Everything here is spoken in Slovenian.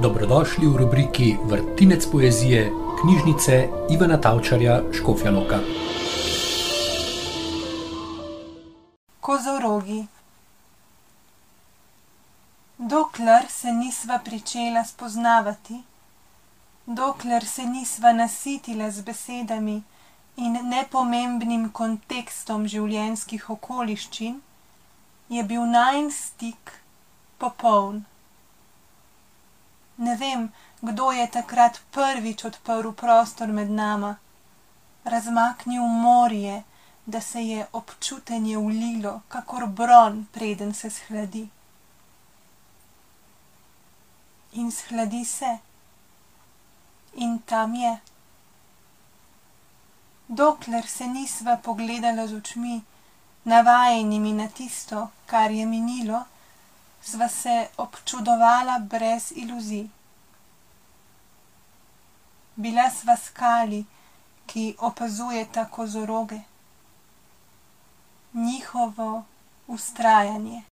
Dobrodošli v rubriki Vrtinec poezije knjižnice Ivana Tavčarja Škofja Loka. Kozorogi. Dokler se nisva pričela spoznavati, dokler se nisva nasitila z besedami in nepomembnim kontekstom življenjskih okoliščin, je bil najin stik popoln. Ne vem, kdo je takrat prvič odprl prostor med nama, razmaknil morje, da se je občutenje ulilo, kakor bron, preden se shladi. In shladi se. In tam je. Dokler se nisva pogledala z očmi, navajenimi na tisto, kar je minilo, sva se občudovala brez iluzij. Bila sva skali, ki opazujeta kozoroge, njihovo ustrajanje.